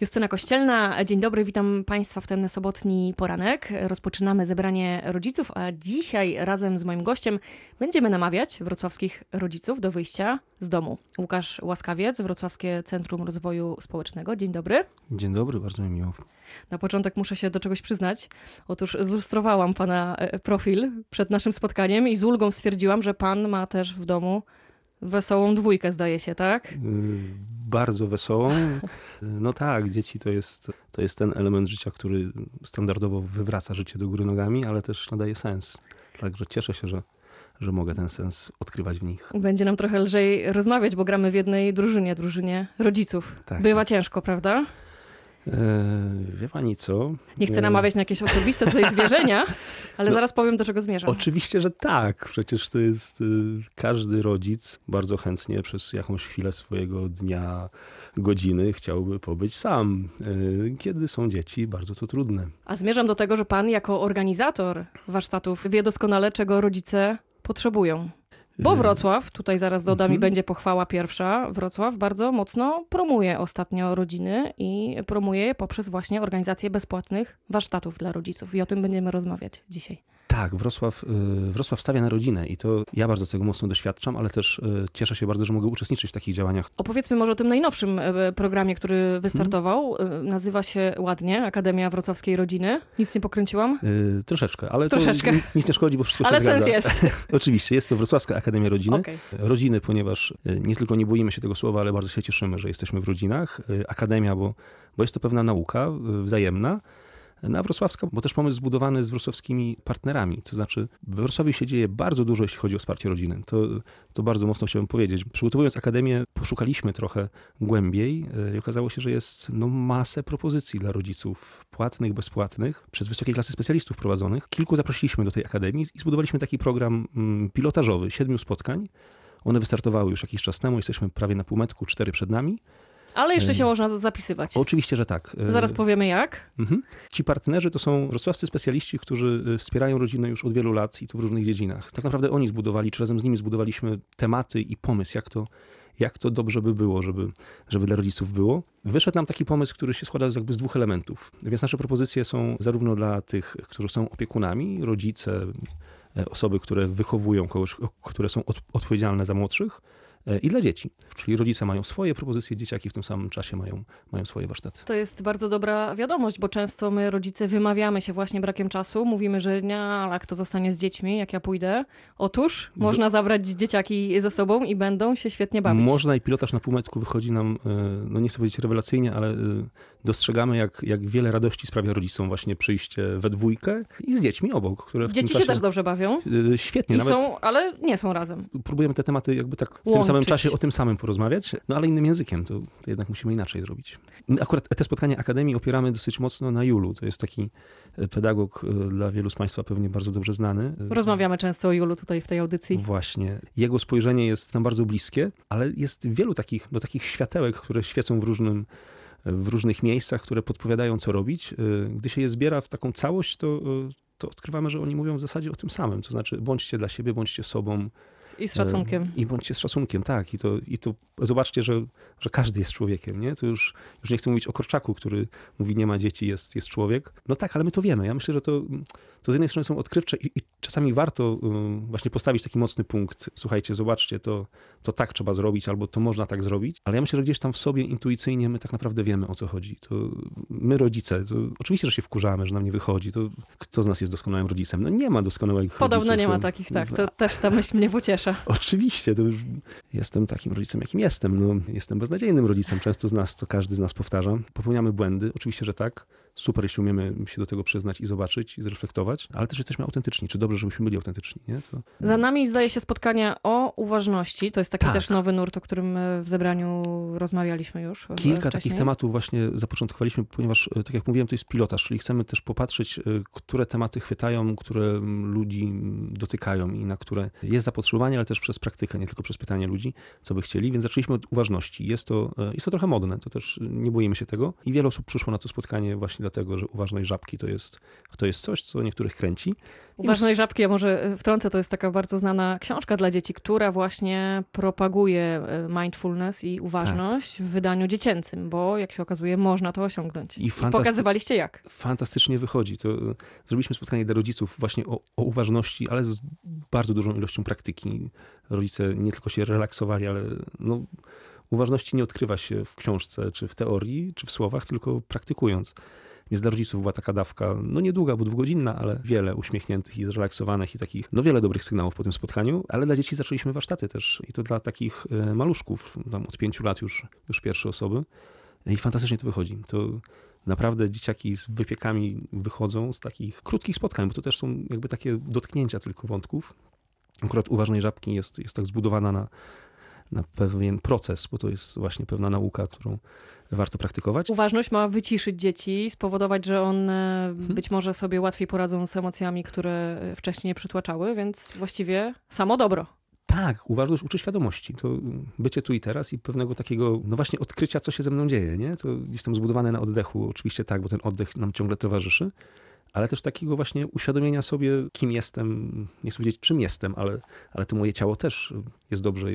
Justyna Kościelna, dzień dobry, witam Państwa w ten sobotni poranek. Rozpoczynamy zebranie rodziców, a dzisiaj razem z moim gościem będziemy namawiać wrocławskich rodziców do wyjścia z domu. Łukasz Łaskawiec, Wrocławskie Centrum Rozwoju Społecznego. Dzień dobry. Dzień dobry, bardzo mi miło. Na początek muszę się do czegoś przyznać. Otóż zilustrowałam pana e, profil przed naszym spotkaniem i z ulgą stwierdziłam, że pan ma też w domu wesołą dwójkę, zdaje się, tak? Yy, bardzo wesołą. No tak, dzieci to jest, to jest ten element życia, który standardowo wywraca życie do góry nogami, ale też nadaje sens. Także cieszę się, że, że mogę ten sens odkrywać w nich. Będzie nam trochę lżej rozmawiać, bo gramy w jednej drużynie, drużynie rodziców. Tak, Bywa ciężko, prawda? Eee, wie pani co? Nie chcę Eee, namawiać na jakieś osobiste tutaj zwierzenia, ale No, zaraz powiem, do czego zmierzam. Oczywiście, że tak. Przecież to jest y, każdy rodzic bardzo chętnie przez jakąś chwilę swojego dnia, godziny chciałby pobyć sam. Kiedy są dzieci, bardzo to trudne. A zmierzam do tego, że pan jako organizator warsztatów wie doskonale, czego rodzice potrzebują. Bo Wrocław, tutaj zaraz dodam i Mhm. będzie pochwała pierwsza, Wrocław bardzo mocno promuje ostatnio rodziny i promuje je poprzez właśnie organizację bezpłatnych warsztatów dla rodziców. I o tym będziemy rozmawiać dzisiaj. Tak, Wrocław, y, Wrocław stawia na rodzinę i to ja bardzo tego mocno doświadczam, ale też y, cieszę się bardzo, że mogę uczestniczyć w takich działaniach. Opowiedzmy może o tym najnowszym e, programie, który wystartował. Mhm. E, Nazywa się ładnie Akademia Wrocławskiej Rodziny. Nic nie pokręciłam? Y, Troszeczkę, ale Troszeczkę. nic nie szkodzi, bo wszystko Ale się sens zgadza. jest. Oczywiście, jest to Wrocławska Akademia Rodziny. Okej. Rodziny, ponieważ y, nie tylko nie boimy się tego słowa, ale bardzo się cieszymy, że jesteśmy w rodzinach. Akademia, bo, bo jest to pewna nauka wzajemna. Na Wrocławska, bo też pomysł zbudowany z wrocławskimi partnerami. To znaczy, we Wrocławiu się dzieje bardzo dużo, jeśli chodzi o wsparcie rodziny. To, to bardzo mocno chciałbym powiedzieć. Przygotowując Akademię, poszukaliśmy trochę głębiej y, i okazało się, że jest no, masę propozycji dla rodziców, płatnych, bezpłatnych, przez wysokie klasy specjalistów prowadzonych. Kilku zaprosiliśmy do tej Akademii i zbudowaliśmy taki program mm, pilotażowy, siedmiu spotkań. One wystartowały już jakiś czas temu, jesteśmy prawie na półmetku, cztery przed nami. Ale jeszcze się można zapisywać. Oczywiście, że tak. Y, Zaraz powiemy jak. Mhm. Ci partnerzy to są wrocławscy specjaliści, którzy y, wspierają rodzinę już od wielu lat i to w różnych dziedzinach. Tak naprawdę oni zbudowali, czy razem z nimi zbudowaliśmy tematy i pomysł, jak to, jak to dobrze by było, żeby, żeby dla rodziców było. Wyszedł nam taki pomysł, który się składa z, jakby z dwóch elementów. Więc nasze propozycje są zarówno dla tych, którzy są opiekunami, rodzice, e, osoby, które wychowują kogoś, które są od, odpowiedzialne za młodszych, e, i dla dzieci. Czyli rodzice mają swoje propozycje, dzieciaki w tym samym czasie mają, mają swoje warsztaty. To jest bardzo dobra wiadomość, bo często my, rodzice, wymawiamy się właśnie brakiem czasu. Mówimy, że nie, ale jak to zostanie z dziećmi, jak ja pójdę. Otóż można zabrać dzieciaki ze sobą i będą się świetnie bawić. Można i pilotaż na półmetku wychodzi nam, e, no nie chcę powiedzieć rewelacyjnie, ale e, dostrzegamy, jak, jak wiele radości sprawia rodzicom właśnie przyjście we dwójkę i z dziećmi obok, które w Dzieci tym się czasie... też dobrze bawią. e, Świetnie, I nawet są, ale nie są razem. próbujemy te tematy jakby tak w tym Łączyć. samym czasie o tym samym porozmawiać, no ale innym językiem, to, to jednak musimy inaczej zrobić. My Akurat te spotkania Akademii opieramy dosyć mocno na Julu, to jest taki e, pedagog e, dla wielu z Państwa pewnie bardzo dobrze znany. Rozmawiamy często o Julu tutaj w tej audycji. Właśnie. Jego spojrzenie jest nam bardzo bliskie, ale jest wielu takich, no, takich światełek, które świecą w, różnym, w różnych miejscach, które podpowiadają, co robić. Y, Gdy się je zbiera w taką całość, to, y, to odkrywamy, że oni mówią w zasadzie o tym samym. To znaczy, bądźcie dla siebie, bądźcie sobą. I z szacunkiem. y, I bądźcie z szacunkiem, tak. I to, i to zobaczcie, że, że każdy jest człowiekiem, nie? To już, już nie chcę mówić o Korczaku, który mówi, nie ma dzieci, jest, jest człowiek. No tak, ale my to wiemy. Ja myślę, że to, to z jednej strony są odkrywcze i, i czasami warto y, właśnie postawić taki mocny punkt. Słuchajcie, zobaczcie, to, to tak trzeba zrobić, albo to można tak zrobić. Ale ja myślę, że gdzieś tam w sobie intuicyjnie my tak naprawdę wiemy, o co chodzi. To my rodzice, to oczywiście, że się wkurzamy, że nam nie wychodzi. To kto z nas jest doskonałym rodzicem? No nie ma doskonałych Podobno rodziców. nie ma takich, tak. To też ta myśl mnie pociesza. Oczywiście, to już jestem takim rodzicem, jakim jestem. No, jestem beznadziejnym rodzicem. Często z nas, to każdy z nas powtarza. Popełniamy błędy, oczywiście, że tak. Super, jeśli umiemy się do tego przyznać i zobaczyć, i zreflektować, ale też jesteśmy autentyczni. Czy dobrze, żebyśmy byli autentyczni, nie? To... Za nami zdaje się spotkania o uważności. To jest taki Tak. też nowy nurt, o którym e, w zebraniu rozmawialiśmy już. e, Kilka wcześniej. takich tematów właśnie zapoczątkowaliśmy, ponieważ, e, tak jak mówiłem, to jest pilotaż, czyli chcemy też popatrzeć, które tematy chwytają, które ludzi dotykają i na które jest zapotrzebowanie, ale też przez praktykę, nie tylko przez pytanie ludzi, co by chcieli. Więc zaczęliśmy od uważności. Jest to, jest to trochę modne, to też nie boimy się tego. I wiele osób przyszło na to spotkanie właśnie dlatego, że uważność żabki to jest, to jest coś, co niektórych kręci. Uważność żabki, ja może e, wtrącę, to jest taka bardzo znana książka dla dzieci, która właśnie propaguje e, mindfulness i uważność tak. w wydaniu dziecięcym, bo jak się okazuje, można to osiągnąć. I, I pokazywaliście jak. Fantastycznie wychodzi. To e, zrobiliśmy spotkanie dla rodziców właśnie o, o uważności, ale z bardzo dużą ilością praktyki. Rodzice nie tylko się relaksowali, ale no, uważności nie odkrywa się w książce, czy w teorii, czy w słowach, tylko praktykując. Więc dla rodziców była taka dawka, no niedługa, bo dwugodzinna, ale wiele uśmiechniętych i zrelaksowanych i takich, no wiele dobrych sygnałów po tym spotkaniu, ale dla dzieci zaczęliśmy warsztaty też i to dla takich e, maluszków, tam od pięciu lat już, już pierwsze osoby i fantastycznie to wychodzi. To naprawdę dzieciaki z wypiekami wychodzą z takich krótkich spotkań, bo to też są jakby takie dotknięcia tylko wątków. Akurat uważnej żabki jest, jest tak zbudowana na, na pewien proces, bo to jest właśnie pewna nauka, którą warto praktykować. Uważność ma wyciszyć dzieci, spowodować, że one hmm. być może sobie łatwiej poradzą z emocjami, które wcześniej przytłaczały, więc właściwie samo dobro. Tak, uważność uczy świadomości. To bycie tu i teraz i pewnego takiego, no właśnie odkrycia, co się ze mną dzieje, nie? To jestem zbudowany na oddechu, oczywiście tak, bo ten oddech nam ciągle towarzyszy, ale też takiego właśnie uświadomienia sobie, kim jestem, nie chcę powiedzieć czym jestem, ale, ale to moje ciało też jest dobrze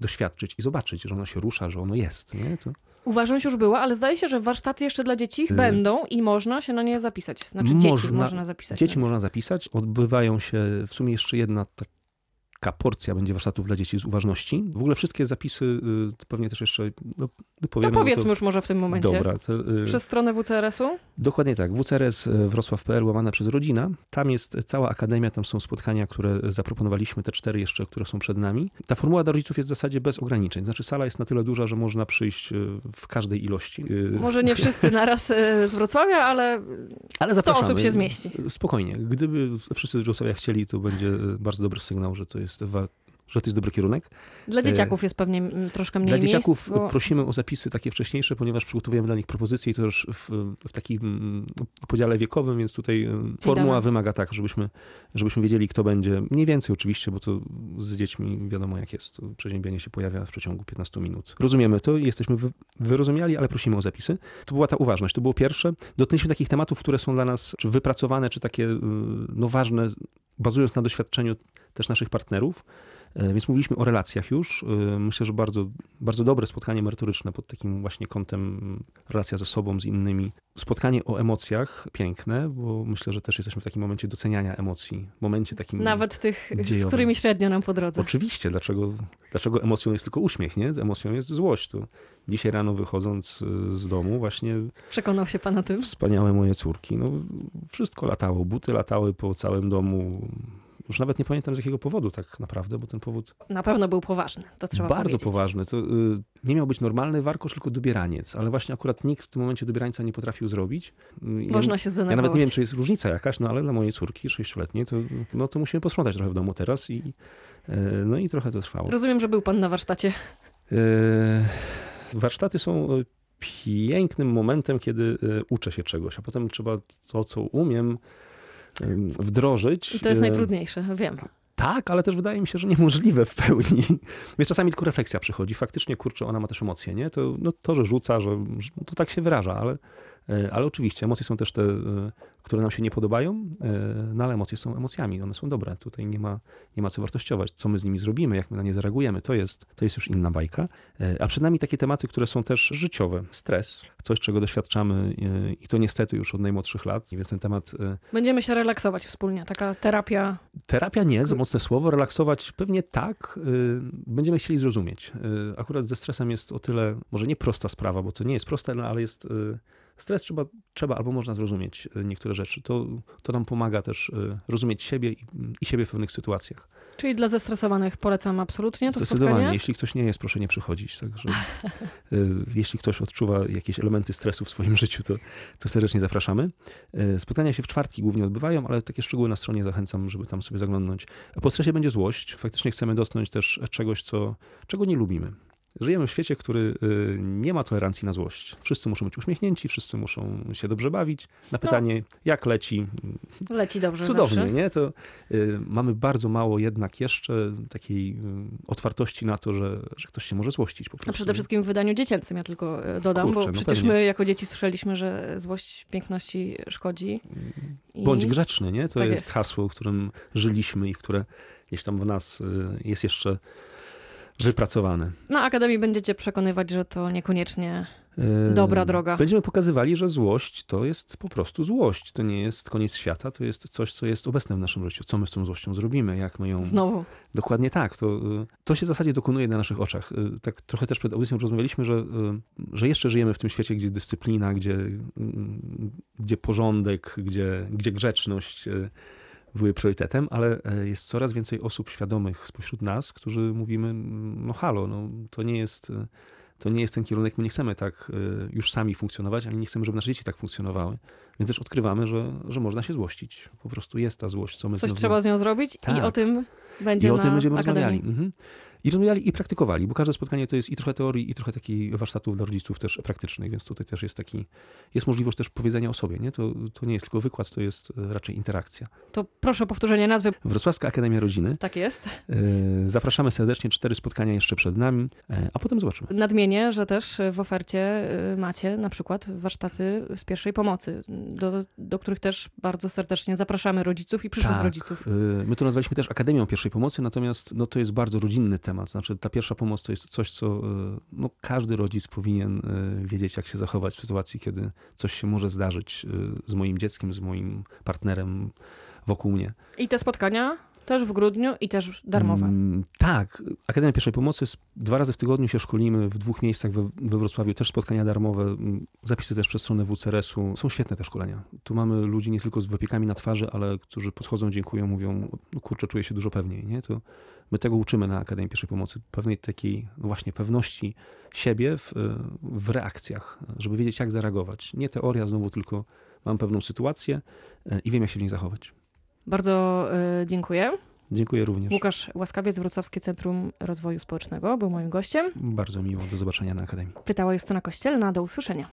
doświadczyć i zobaczyć, że ono się rusza, że ono jest. Nie? To... Uważność już była, ale zdaje się, że warsztaty jeszcze dla dzieci y... będą i można się na nie zapisać. Znaczy można, dzieci można zapisać. Dzieci można zapisać. Odbywają się w sumie jeszcze jedna tak lekka porcja będzie warsztatów dla dzieci z uważności. W ogóle wszystkie zapisy, y, to pewnie też jeszcze no, powiemy. No powiedzmy to... już może w tym momencie. Dobra. To, y... Przez stronę WCRS-u? Dokładnie tak. WCRS y, Wrocław.pl łamane przez rodzina. Tam jest cała akademia, tam są spotkania, które zaproponowaliśmy, te cztery jeszcze, które są przed nami. Ta formuła dla rodziców jest w zasadzie bez ograniczeń. Znaczy sala jest na tyle duża, że można przyjść y, w każdej ilości. Może nie wszyscy naraz z Wrocławia, ale, ale 100 osób się zmieści. Spokojnie. Gdyby wszyscy z Wrocławia chcieli, to będzie bardzo dobry sygnał, że to jest jest że to jest dobry kierunek. Dla dzieciaków jest pewnie troskę mniej Dla dzieciaków miejsc, bo... prosimy o zapisy takie wcześniejsze, ponieważ przygotowujemy dla nich propozycje i to już w, w takim podziale wiekowym, więc tutaj formuła wymaga tak, żebyśmy, żebyśmy wiedzieli, kto będzie. Mniej więcej oczywiście, bo to z dziećmi wiadomo jak jest. Przeziębienie się pojawia w przeciągu 15 minut. Rozumiemy to i jesteśmy wyrozumiali, ale prosimy o zapisy. To była ta uważność. To było pierwsze. Dotknęliśmy takich tematów, które są dla nas czy wypracowane, czy takie no, ważne, bazując na doświadczeniu też naszych partnerów. E, więc mówiliśmy o relacjach już. E, myślę, że bardzo, bardzo dobre spotkanie merytoryczne pod takim właśnie kątem relacja ze sobą, z innymi. Spotkanie o emocjach piękne, bo myślę, że też jesteśmy w takim momencie doceniania emocji. Momencie takim. Nawet tych, dziejowym. z którymi średnio nam po drodze. Oczywiście. Dlaczego, dlaczego emocją jest tylko uśmiech, nie? Emocją jest złość. To dzisiaj rano wychodząc e, z domu właśnie... Przekonał się pan o tym? Wspaniałe moje córki. No, wszystko latało. Buty latały po całym domu już nawet nie pamiętam z jakiego powodu tak naprawdę, bo ten powód... Na pewno był poważny, to trzeba Bardzo powiedzieć. poważny. To y, nie miał być normalny warkosz, tylko dobieraniec, ale właśnie akurat nikt w tym momencie dobierańca nie potrafił zrobić. Y, Można się zdenerwować. Ja nawet nie wiem, czy jest różnica jakaś, no ale dla mojej córki sześcioletniej to, no, to musimy posprzątać trochę w domu teraz i y, no i trochę to trwało. Rozumiem, że był pan na warsztacie. Y, warsztaty są y, pięknym momentem, kiedy uczę się czegoś, a potem trzeba to, co umiem, wdrożyć. I to jest najtrudniejsze, wiem. Tak, ale też wydaje mi się, że niemożliwe w pełni. Więc czasami tylko refleksja przychodzi. Faktycznie, kurczę, ona ma też emocje, nie? To, no, to że rzuca, że, że to tak się wyraża, ale, e, ale oczywiście emocje są też te, e, które nam się nie podobają, e, no ale emocje są emocjami, one są dobre. Tutaj nie ma, nie ma co wartościować. Co my z nimi zrobimy, jak my na nie zareagujemy, to jest, to jest już inna bajka. A przed nami takie tematy, które są też życiowe. Stres, coś, czego doświadczamy i to niestety już od najmłodszych lat, więc ten temat... Będziemy się relaksować wspólnie, taka terapia... Terapia nie, za mocne słowo, relaksować pewnie tak, będziemy chcieli zrozumieć. Akurat ze stresem jest o tyle, może nie prosta sprawa, bo to nie jest proste, no, ale jest stres trzeba, trzeba albo można zrozumieć e, niektóre rzeczy. To, to nam pomaga też e, rozumieć siebie i, i siebie w pewnych sytuacjach. Czyli dla zestresowanych polecam absolutnie to Zdecydowanie. Spotkanie? Jeśli ktoś nie jest, proszę nie przychodzić. Także e, jeśli ktoś odczuwa jakieś elementy stresu w swoim życiu, to, to serdecznie zapraszamy. Spotkania się w czwartki głównie odbywają, ale takie szczegóły na stronie zachęcam, żeby tam sobie zaglądnąć. Po stresie będzie złość. Faktycznie chcemy dotknąć też czegoś, co, czego nie lubimy. Żyjemy w świecie, który y, nie ma tolerancji na złość. Wszyscy muszą być uśmiechnięci, wszyscy muszą się dobrze bawić. Na pytanie, jak leci, Leci dobrze cudownie, zawsze. nie? To y, mamy bardzo mało jednak jeszcze takiej y, otwartości na to, że, że ktoś się może złościć po prostu. A przede wszystkim w wydaniu dziecięcym, ja tylko dodam, Kurczę, bo no przecież my jako dzieci słyszeliśmy, że złość piękności szkodzi. I... Bądź grzeczny, nie? To Tak jest, jest. hasło, którym żyliśmy i które gdzieś tam w nas jest jeszcze wypracowane. Na Akademii będziecie przekonywać, że to niekoniecznie Dobra droga. Będziemy pokazywali, że złość to jest po prostu złość. To nie jest koniec świata, to jest coś, co jest obecne w naszym życiu. Co my z tą złością zrobimy, jak my ją... znowu. Dokładnie tak. To, y, to się w zasadzie dokonuje na naszych oczach. Y, Tak trochę też przed audycją rozmawialiśmy, że, y, że jeszcze żyjemy w tym świecie, gdzie dyscyplina, gdzie, gdzie porządek, gdzie, gdzie grzeczność były priorytetem, ale y, jest coraz więcej osób świadomych spośród nas, którzy mówimy, no halo, no, to nie jest... y, To nie jest ten kierunek, my nie chcemy tak y, już sami funkcjonować, ale nie chcemy, żeby nasze dzieci tak funkcjonowały. Więc też odkrywamy, że, że można się złościć. Po prostu jest ta złość, co my Coś trzeba z nią zrobić i Tak. o tym będzie i o tym będziemy Akademii. rozmawiali. Mhm. I rozmawiali i praktykowali, bo każde spotkanie to jest i trochę teorii, i trochę takich warsztatów dla rodziców też praktycznych, więc tutaj też jest taki, jest możliwość też powiedzenia o sobie, nie? To, to nie jest tylko wykład, to jest e, raczej interakcja. To proszę o powtórzenie nazwy. Wrocławska Akademia Rodziny. Tak jest. E, Zapraszamy serdecznie, cztery spotkania jeszcze przed nami, e, a potem zobaczymy. Nadmienię, że też w ofercie macie na przykład warsztaty z pierwszej pomocy, do, do których też bardzo serdecznie zapraszamy rodziców i przyszłych rodziców. y, My to nazwaliśmy też Akademią Pierwszej Pomocy, natomiast no, to jest bardzo rodzinny temat. Znaczy ta pierwsza pomoc to jest coś, co y, no, każdy rodzic powinien y, wiedzieć, jak się zachować w sytuacji, kiedy coś się może zdarzyć y, z moim dzieckiem, z moim partnerem wokół mnie. I te spotkania też w grudniu i też darmowe. Mm, tak, Akademia Pierwszej Pomocy dwa razy w tygodniu się szkolimy w dwóch miejscach we, we Wrocławiu, też spotkania darmowe, mm, zapisy też przez stronę WCRS-u. Są świetne te szkolenia. Tu mamy ludzi nie tylko z wypiekami na twarzy, ale którzy podchodzą, dziękują, mówią, no kurczę, czuję się dużo pewniej. Nie? To my tego uczymy na Akademii Pierwszej Pomocy, pewnej takiej no właśnie pewności siebie w, w reakcjach, żeby wiedzieć, jak zareagować. Nie teoria znowu, tylko mam pewną sytuację e, i wiem, jak się w niej zachować. Bardzo y, dziękuję. Dziękuję również. Łukasz Łaskawiec, Wrocławskie Centrum Rozwoju Społecznego był moim gościem. Bardzo miło. Do zobaczenia na Akademii. Pytała Justyna Kościelna. Do usłyszenia.